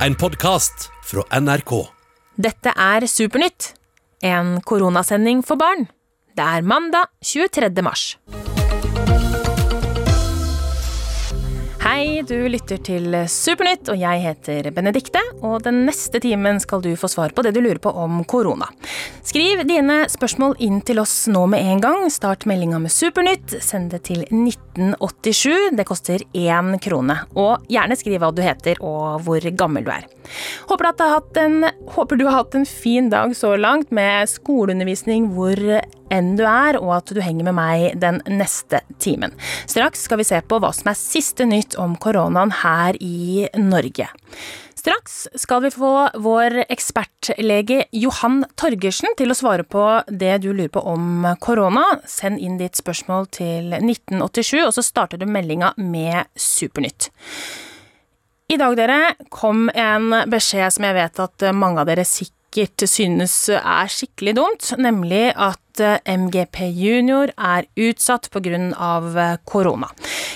En podkast fra NRK. Dette er Supernytt, en koronasending for barn. Det er mandag 23. mars. Hei, du lytter til Supernytt, og jeg heter Benedikte. Og den neste timen skal du få svar på det du lurer på om korona. Skriv dine spørsmål inn til oss nå med en gang. Start meldinga med Supernytt. Send det til 1987. Det koster én krone. Og gjerne skriv hva du heter og hvor gammel du er. Håper, du har hatt en, du har hatt en fin dag så langt med skoleundervisning hvor enn du er, og at du henger med meg den neste timen. Straks skal vi se på hva som er siste nytt om koronaen her i Norge. Straks skal vi få vår ekspertlege Johan Torgersen til å svare på det du lurer på om korona. Send inn ditt spørsmål til 1987, og så starter du meldinga med Supernytt. I dag dere, kom en beskjed som jeg vet at mange av dere sikkert synes er skikkelig dumt, nemlig at MGP Junior er utsatt pga. korona.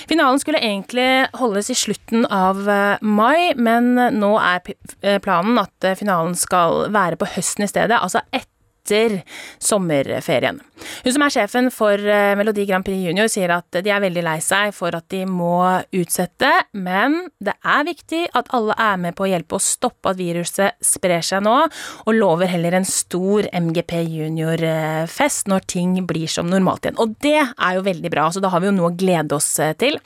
Finalen skulle egentlig holdes i slutten av mai, men nå er planen at finalen skal være på høsten i stedet, altså etter etter sommerferien. Hun som er sjefen for Melodi Grand Prix Junior sier at de er veldig lei seg for at de må utsette, men det er viktig at alle er med på å hjelpe å stoppe at viruset sprer seg nå, og lover heller en stor MGP Junior-fest når ting blir som normalt igjen. Og det er jo veldig bra, så da har vi jo noe å glede oss til.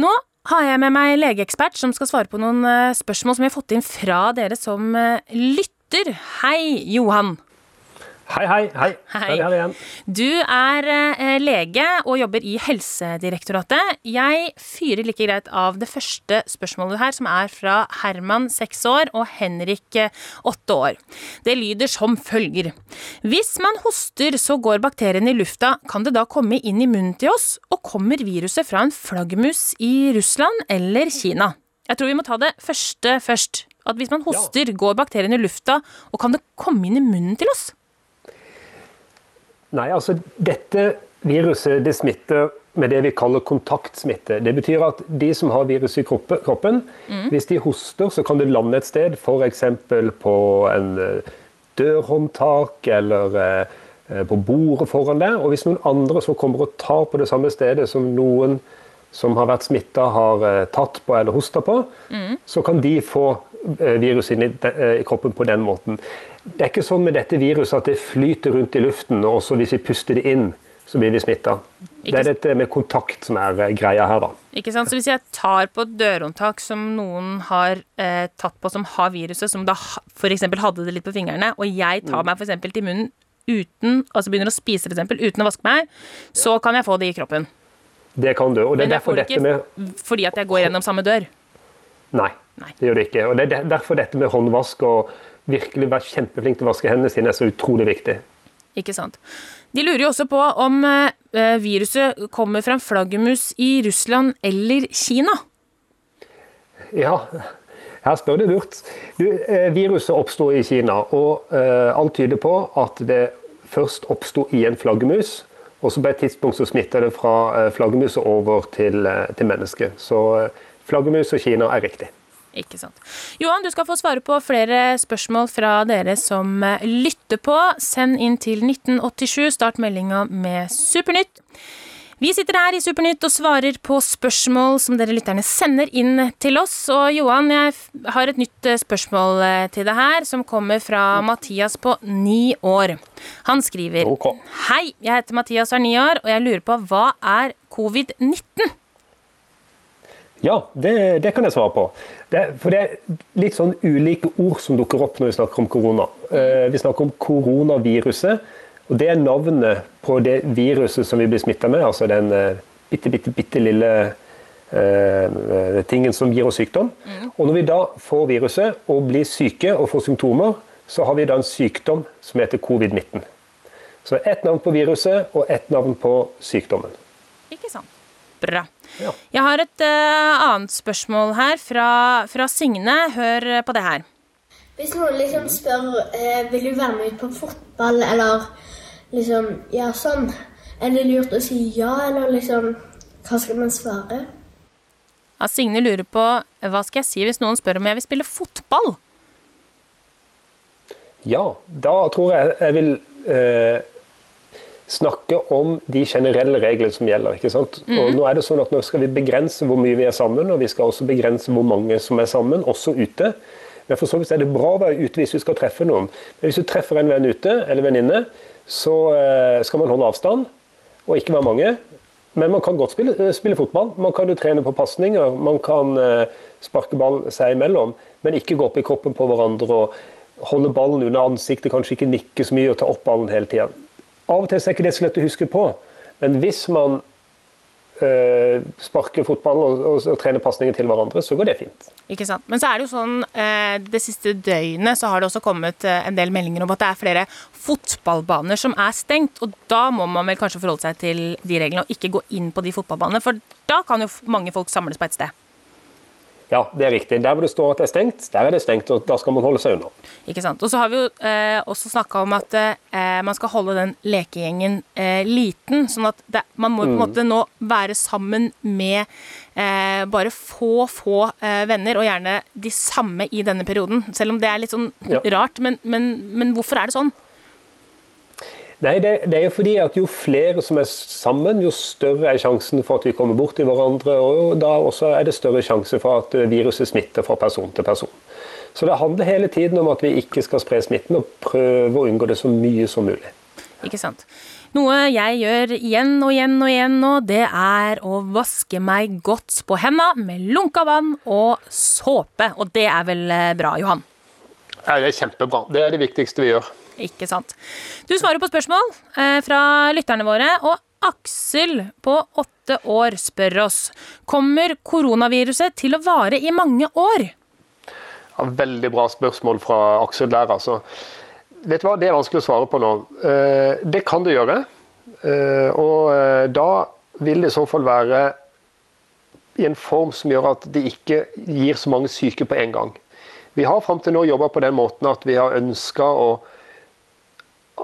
Nå har jeg med meg legeekspert som skal svare på noen spørsmål som vi har fått inn fra dere som lytter. Hei, Johan. Hei, hei. hei. hei. Er igjen. Du er eh, lege og jobber i Helsedirektoratet. Jeg fyrer like greit av det første spørsmålet her, som er fra Herman, seks år, og Henrik, åtte år. Det lyder som følger. Hvis man hoster, så går bakteriene i lufta. Kan det da komme inn i munnen til oss? Og kommer viruset fra en flaggermus i Russland eller Kina? Jeg tror vi må ta det første først. At hvis man hoster, ja. går bakteriene i lufta, og kan det komme inn i munnen til oss? Nei, altså dette viruset det smitter med det vi kaller kontaktsmitte. Det betyr at de som har viruset i kroppen, mm. hvis de hoster, så kan det lande et sted, f.eks. på en dørhåndtak eller på bordet foran deg. Og hvis noen andre som kommer og tar på det samme stedet som noen som har vært smitta, har tatt på eller hosta på, mm. så kan de få viruset inn i kroppen på den måten. Det er ikke sånn med dette viruset at det flyter rundt i luften, og så hvis vi puster det inn, så blir vi smitta. Det er dette med kontakt som er greia her, da. Ikke sant? Så hvis jeg tar på et dørhåndtak som noen har eh, tatt på som har viruset, som da f.eks. hadde det litt på fingrene, og jeg tar mm. meg f.eks. til munnen uten, altså begynner å spise eksempel, uten å vaske meg, så kan jeg få det i kroppen. Det kan du. og det er derfor dette med fordi at jeg går gjennom samme dør. Nei, Nei. det gjør det ikke. Og det er derfor dette med håndvask og virkelig være kjempeflink til å vaske hendene sine er så utrolig viktig. Ikke sant. De lurer jo også på om eh, viruset kommer fra en flaggermus i Russland eller Kina. Ja, her spør du lurt. Du, eh, viruset oppsto i Kina, og eh, alt tyder på at det først oppsto i en flaggermus. Og så på et tidspunkt så smitta det fra eh, flaggermus over til, til mennesket. Så flaggermus og Kina er riktig. Ikke sant. Johan, du skal få svare på flere spørsmål fra dere som eh, lytter på. Send inn til 1987. Start meldinga med Supernytt. Vi sitter her i Supernytt og svarer på spørsmål som dere lytterne sender inn til oss. Og Johan, jeg har et nytt eh, spørsmål eh, til deg her, som kommer fra Mathias på ni år. Han skriver. Hei, jeg heter Mathias og er ni år, og jeg lurer på hva er covid-19? Ja, det, det kan jeg svare på. Det, for det er litt sånn ulike ord som dukker opp når vi snakker om korona. Eh, vi snakker om koronaviruset. og Det er navnet på det viruset som vi blir smitta med. Altså den eh, bitte, bitte, bitte lille eh, tingen som gir oss sykdom. Og når vi da får viruset og blir syke og får symptomer, så har vi da en sykdom som heter covid-19. Så ett navn på viruset og ett navn på sykdommen. Ikke sant. Bra. Ja. Jeg har et uh, annet spørsmål her fra, fra Signe. Hør på det her. Hvis noen liksom spør eh, vil du være med ut på fotball, eller liksom ja, sånn, er det lurt å si ja, eller liksom Hva skal man svare? Ja, Signe lurer på hva skal jeg si hvis noen spør om jeg vil spille fotball? Ja, da tror jeg jeg vil eh, snakke om de generelle reglene som gjelder. ikke sant? Og nå er det sånn at nå skal vi begrense hvor mye vi er sammen, og vi skal også begrense hvor mange som er sammen, også ute. Men for så vidt er det bra å være ute hvis du skal treffe noen. Men hvis du treffer en venn ute, eller venninne, så eh, skal man holde avstand, og ikke være mange. Men man kan godt spille, eh, spille fotball. Man kan jo trene på pasninger. Man kan eh, sparke ball seg imellom, men ikke gå opp i kroppen på hverandre og holde ballen under ansiktet, kanskje ikke nikke så mye og ta opp ballen hele tida. Av og til er ikke det så lett å huske på, men hvis man øh, sparker fotball og, og, og trener pasninger til hverandre, så går det fint. Ikke sant? Men så er det jo sånn, eh, det siste døgnet så har det også kommet eh, en del meldinger om at det er flere fotballbaner som er stengt, og da må man vel kanskje forholde seg til de reglene og ikke gå inn på de fotballbanene, for da kan jo mange folk samles på et sted. Ja, det er riktig. Der hvor det står at det er stengt, der er det stengt, og da skal man holde seg unna. Ikke sant? Og så har vi jo eh, også snakka om at eh, man skal holde den lekegjengen eh, liten. Sånn at det, man må på en måte nå være sammen med eh, bare få, få eh, venner, og gjerne de samme i denne perioden. Selv om det er litt sånn Ja. rart, men, men, men hvorfor er det sånn? Nei, det, det er jo fordi at jo flere som er sammen, jo større er sjansen for at vi kommer borti hverandre. Og da også er det større sjanse for at eh, viruset smitter fra person til person. Så det handler hele tiden om at vi ikke skal spre smitten, og prøve å unngå det så mye som mulig. Ikke sant? Noe jeg gjør igjen og igjen og igjen nå, det er å vaske meg godt på henda med lunka vann og såpe. Og det er vel eh, bra, Johan? Ja, det er kjempebra. Det er det viktigste vi gjør. Ikke sant. Du svarer på spørsmål eh, fra lytterne våre, og Aksel på åtte år spør oss Kommer koronaviruset til å vare i mange år? Ja, veldig bra spørsmål fra Aksel der, altså. Vet du hva, Det er vanskelig å svare på nå. Eh, Det kan det gjøre. Eh, Og da vil det i så fall være i en form som gjør at det ikke gir så mange syke på en gang. Vi har fram til nå jobba på den måten at vi har ønska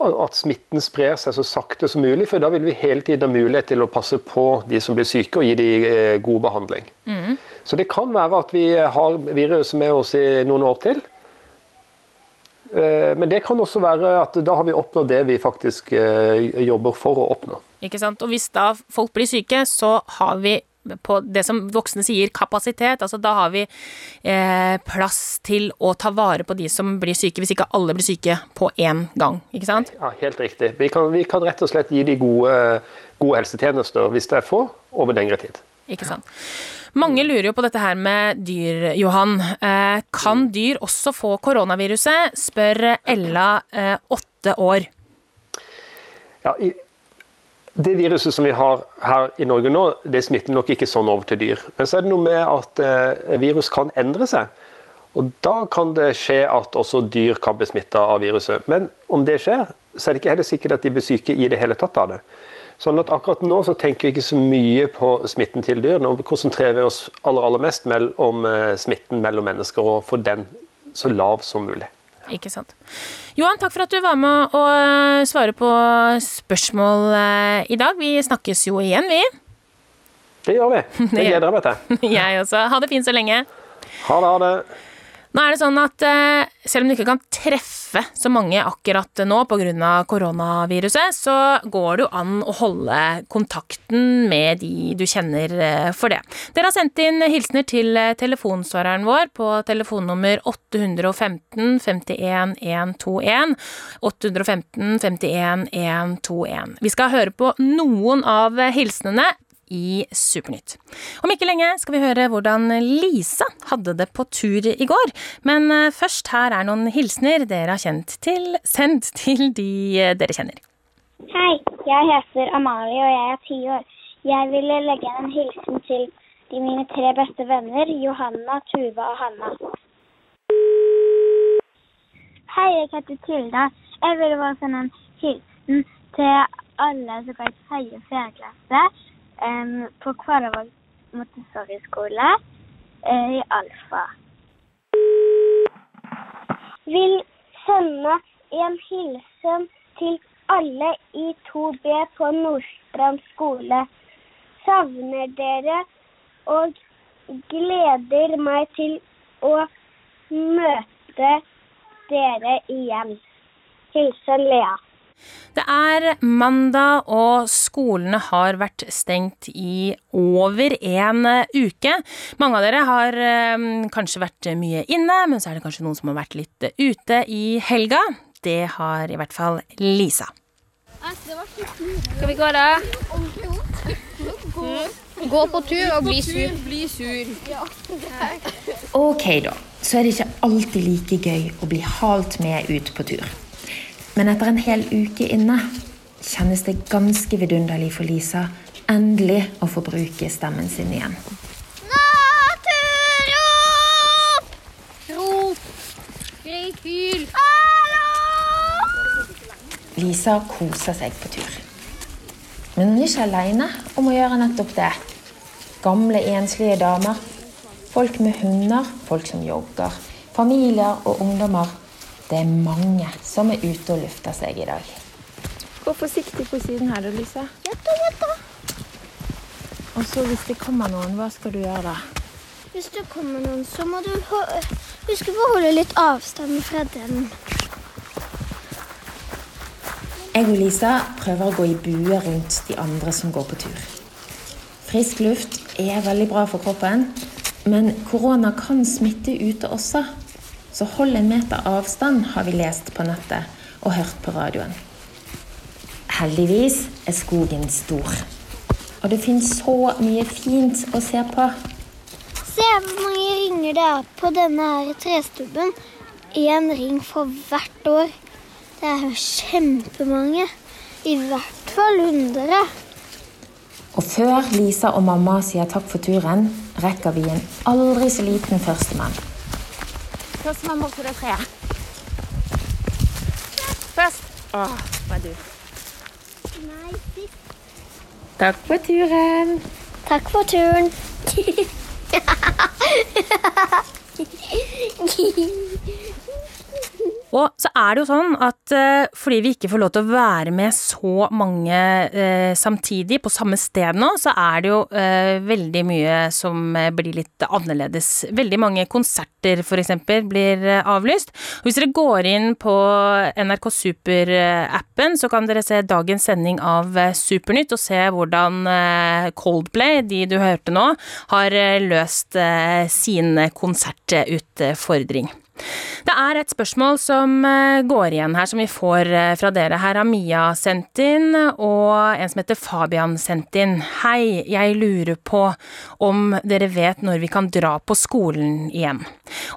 at smitten sprer seg så sakte som mulig, for da vil vi hele tiden ha mulighet til å passe på de som blir syke og gi dem eh, god behandling. Så det kan være at vi har viruset med oss i noen år til. Eh, Men det kan også være at da har vi oppnådd det vi faktisk eh, jobber for å oppnå. Ikke sant? Og hvis da folk blir syke, så har vi på det som voksne sier kapasitet, altså da har vi eh, plass til å ta vare på de som blir syke, hvis ikke alle blir syke på én gang. Ikke sant? Ja, Helt riktig. Vi kan, vi kan rett og slett gi de gode, gode helsetjenester hvis det er få, over lengre tid. Ikke sant? Mange lurer jo på dette her med dyr, Johan. Eh, kan dyr også få koronaviruset? Spør Ella, eh, åtte år. Ja, i, det viruset som vi har her i Norge nå, det smitter nok ikke sånn over til dyr. Men så er det noe med at eh, virus kan endre seg. Og da kan det skje at også dyr kan bli smitta av viruset. Men om det skjer, så er det ikke heller sikkert at de blir syke i det hele tatt av det. Sånn at akkurat nå så tenker vi ikke så mye på smitten til dyr. Nå konsentrerer vi oss aller, aller mest om eh, smitten mellom mennesker, og få den så lav som mulig. Ikke sant. Johan, takk for at du var med og eh, svare på spørsmål eh, i dag. Vi snakkes jo igjen, vi. Det gjør vi. Det gleder jeg meg til. Jeg også. Ha det fint så lenge. Ha det, ha det. Nå er det sånn at eh, selv om du ikke kan treffe så mange akkurat nå pga. koronaviruset, så går det jo an å holde kontakten med de du kjenner eh, for det. Dere har sendt inn hilsener til eh, telefonsvareren vår på telefonnummer 815 51 121. 815 51 121. Vi skal høre på noen av hilsenene i Supernytt. Om ikke lenge skal vi høre hvordan Lisa hadde det på tur i går. Men eh, først her er noen hilsener dere har kjent til, sendt til de eh, dere kjenner. Hei, jeg heter Amalie og jeg er ti år. Jeg ville legge igjen en hilsen til de mine tre beste venner, Johanna, Tuva og Hanna. Hei, jeg heter Tilda. Jeg ville bare sende en hilsen til alle som går i tredje og fjerde klasse på Kvalavåg Montessori-skole eh, i Alfa. Vil sende en hilsen til alle i 2B på Nordstrand skole. Savner dere og gleder meg til å møte dere igjen. Hilsen Lea. Det er mandag, og skolene har vært stengt i over en uke. Mange av dere har eh, kanskje vært mye inne, men så er det kanskje noen som har vært litt ute i helga. Det har i hvert fall Lisa. Skal vi gå, da? Gå på tur og bli sur. Bli sur. Ok, da. Så er det ikke alltid like gøy å bli halt med ut på tur. Men etter en hel uke inne kjennes det ganske vidunderlig for Lisa endelig å få bruke stemmen sin igjen. Naturrop! Rop! Skrik hyl! Hallo! Lisa koser seg på tur. Men hun er ikke aleine om å gjøre nettopp det. Gamle, enslige damer, folk med hunder, folk som jogger, familier og ungdommer. Det er mange som er ute og lufter seg i dag. Gå forsiktig på siden her, Lisa. Og så hvis det kommer noen, hva skal du gjøre da? Hvis det kommer noen, så må du huske på å holde litt avstand fra den. Jeg og Lisa prøver å gå i bue rundt de andre som går på tur. Frisk luft er veldig bra for kroppen, men korona kan smitte ute også. Så hold en meter avstand, har vi lest på nettet og hørt på radioen. Heldigvis er skogen stor. Og det finnes så mye fint å se på. Se hvor mange ringer det er på denne her trestubben. Én ring for hvert år. Det er jo kjempemange. I hvert fall 100. Og før Lisa og mamma sier takk for turen, rekker vi en aldri så liten førstemann. Førstemann bort til det treet. Først. Åh, var du. Nei, sist. Takk for turen. Takk for turen. Og så er det jo sånn at eh, fordi vi ikke får lov til å være med så mange eh, samtidig på samme sted nå, så er det jo eh, veldig mye som eh, blir litt annerledes. Veldig mange konserter eksempel blir eh, avlyst. Og hvis dere går inn på NRK Super-appen, så kan dere se dagens sending av Supernytt og se hvordan Coldplay, de du hørte nå, har løst sin konsertutfordring. Det er et spørsmål som eh, går igjen her, som vi får eh, fra dere. Her har Mia sendt inn, og en som heter Fabian sendt inn. Hei, jeg lurer på om dere vet når vi kan dra på skolen igjen.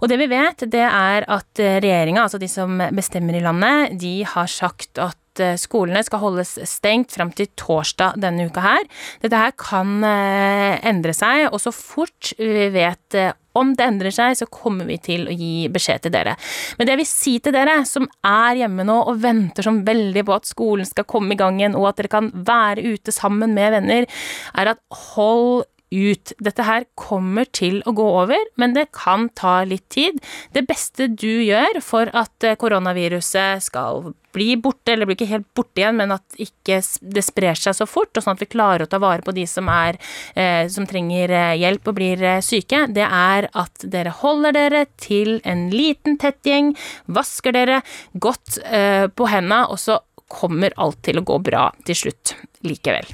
Og det vi vet, det er at regjeringa, altså de som bestemmer i landet, de har sagt at eh, skolene skal holdes stengt fram til torsdag denne uka her. Dette her kan eh, endre seg, og så fort vi vet eh, om det endrer seg, så kommer vi til å gi beskjed til dere. Men det jeg vil si til dere som er hjemme nå og venter sånn veldig på at skolen skal komme i gang igjen, og at dere kan være ute sammen med venner, er at hold ut. Dette her kommer til å gå over, men det kan ta litt tid. Det beste du gjør for at eh, koronaviruset skal bli borte, eller blir ikke helt borte igjen, men at ikke det sprer seg så fort, og sånn at vi klarer å ta vare på de som, er, eh, som trenger eh, hjelp og blir eh, syke, det er at dere holder dere til en liten, tett gjeng, vasker dere godt eh, på henda, og så kommer alt til å gå bra til slutt likevel.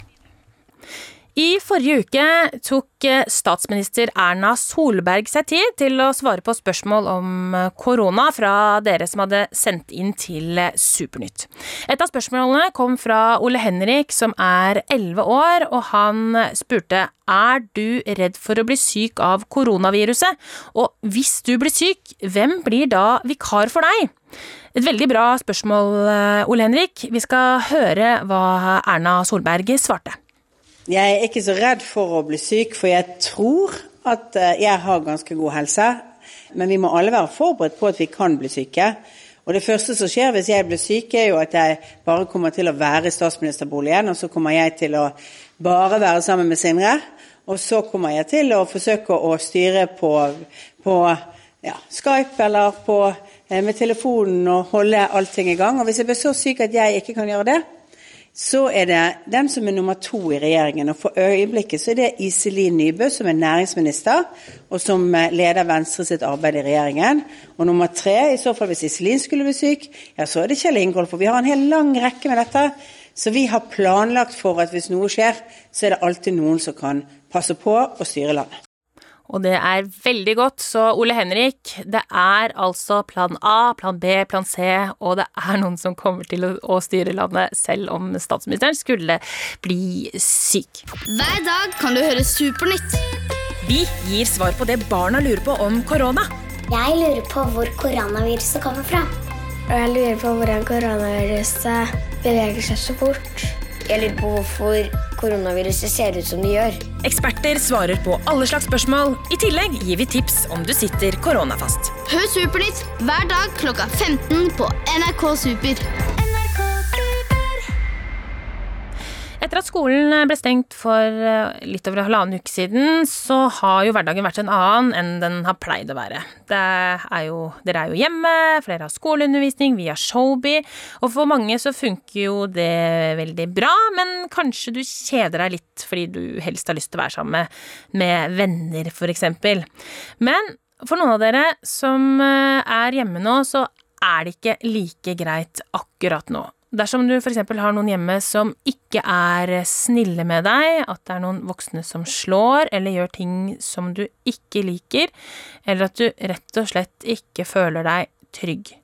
I forrige uke tok eh, statsminister Erna Solberg seg tid til å svare på spørsmål om eh, korona fra dere som hadde sendt inn til eh, Supernytt. Et av spørsmålene kom fra Ole Henrik, som er 11 år, og han spurte er du redd for å bli syk av koronaviruset, og hvis du blir syk, hvem blir da vikar for deg? Et veldig bra spørsmål, Ole Henrik. Vi skal høre hva Erna Solberg svarte. Jeg er ikke så redd for å bli syk, for jeg tror at eh, jeg har ganske god helse. Men vi må alle være forberedt på at vi kan bli syke. Og det første som skjer hvis jeg blir syk, er jo at jeg bare kommer til å være i statsministerboligen, og så kommer jeg til å bare være sammen med Sindre. Og så kommer jeg til å forsøke å styre på, på ja, Skype eller på, eh, med telefonen og holde allting i gang. Og hvis jeg blir så syk at jeg ikke kan gjøre det, så er det den som er nummer to i regjeringen. Og for øyeblikket så er det Iselin Nybø, som er næringsminister, og som eh, leder Venstre sitt arbeid i regjeringen. Og nummer tre, i så fall hvis Iselin skulle bli syk, ja, så er det Kjell Ingolf. For vi har en hel lang rekke med dette. Så vi har planlagt for at hvis noe skjer, så er det alltid noen som kan passe på og styre landet. Og det er veldig godt, så Ole Henrik, det er altså plan A, plan B, plan C, og det er noen som kommer til å, styre landet selv om statsministeren skulle bli syk. Hver dag kan du høre Supernytt. Vi gir svar på det barna lurer på om korona. Jeg lurer på hvor koronaviruset kommer fra. Og jeg lurer på hvordan koronaviruset beveger seg så fort. Jeg lurer på hvorfor koronaviruset ser ut som det gjør. Eksperter svarer på alle slags spørsmål. I tillegg gir vi tips om du sitter koronafast. Hør Supernytt hver dag klokka 15 på NRK Super. Etter at skolen ble stengt for eh, litt over halvannen uke siden, så har jo hverdagen vært en annen enn den har pleid å være. Er jo, dere er jo hjemme, flere har skoleundervisning, vi har Showby, og for mange så funker jo det veldig bra, men kanskje du kjeder deg litt fordi du helst har lyst til å være sammen med, med venner, for eksempel. Men for noen av dere som eh, er hjemme nå, så er det ikke like greit akkurat nå. Dersom du f.eks. har noen hjemme som ikke er snille med deg, at det er noen voksne som slår eller gjør ting som du ikke liker, eller at du rett og slett ikke føler deg trygg.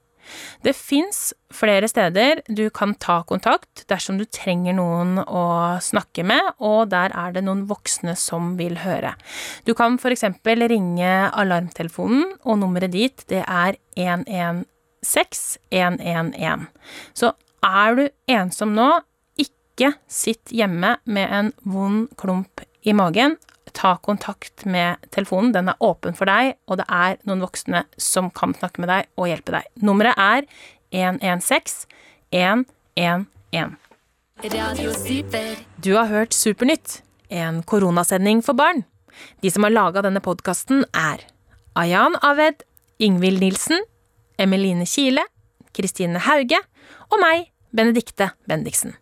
Det fins flere steder du kan ta kontakt dersom du trenger noen å snakke med, og der er det noen voksne som vil høre. Du kan f.eks. ringe alarmtelefonen, og nummeret dit det er 116 111. Så er du ensom nå, ikke sitt hjemme med en vond klump i magen. Ta kontakt med telefonen, den er åpen for deg, og det er noen voksne som kan snakke med deg og hjelpe deg. Nummeret er 116 111. Du har hørt Supernytt, en koronasending for barn. De som har laga denne podkasten, er Ayan Aved, Ingvild Nilsen, Emeline Kile, Kristine Hauge og meg, Benedikte Bendiksen.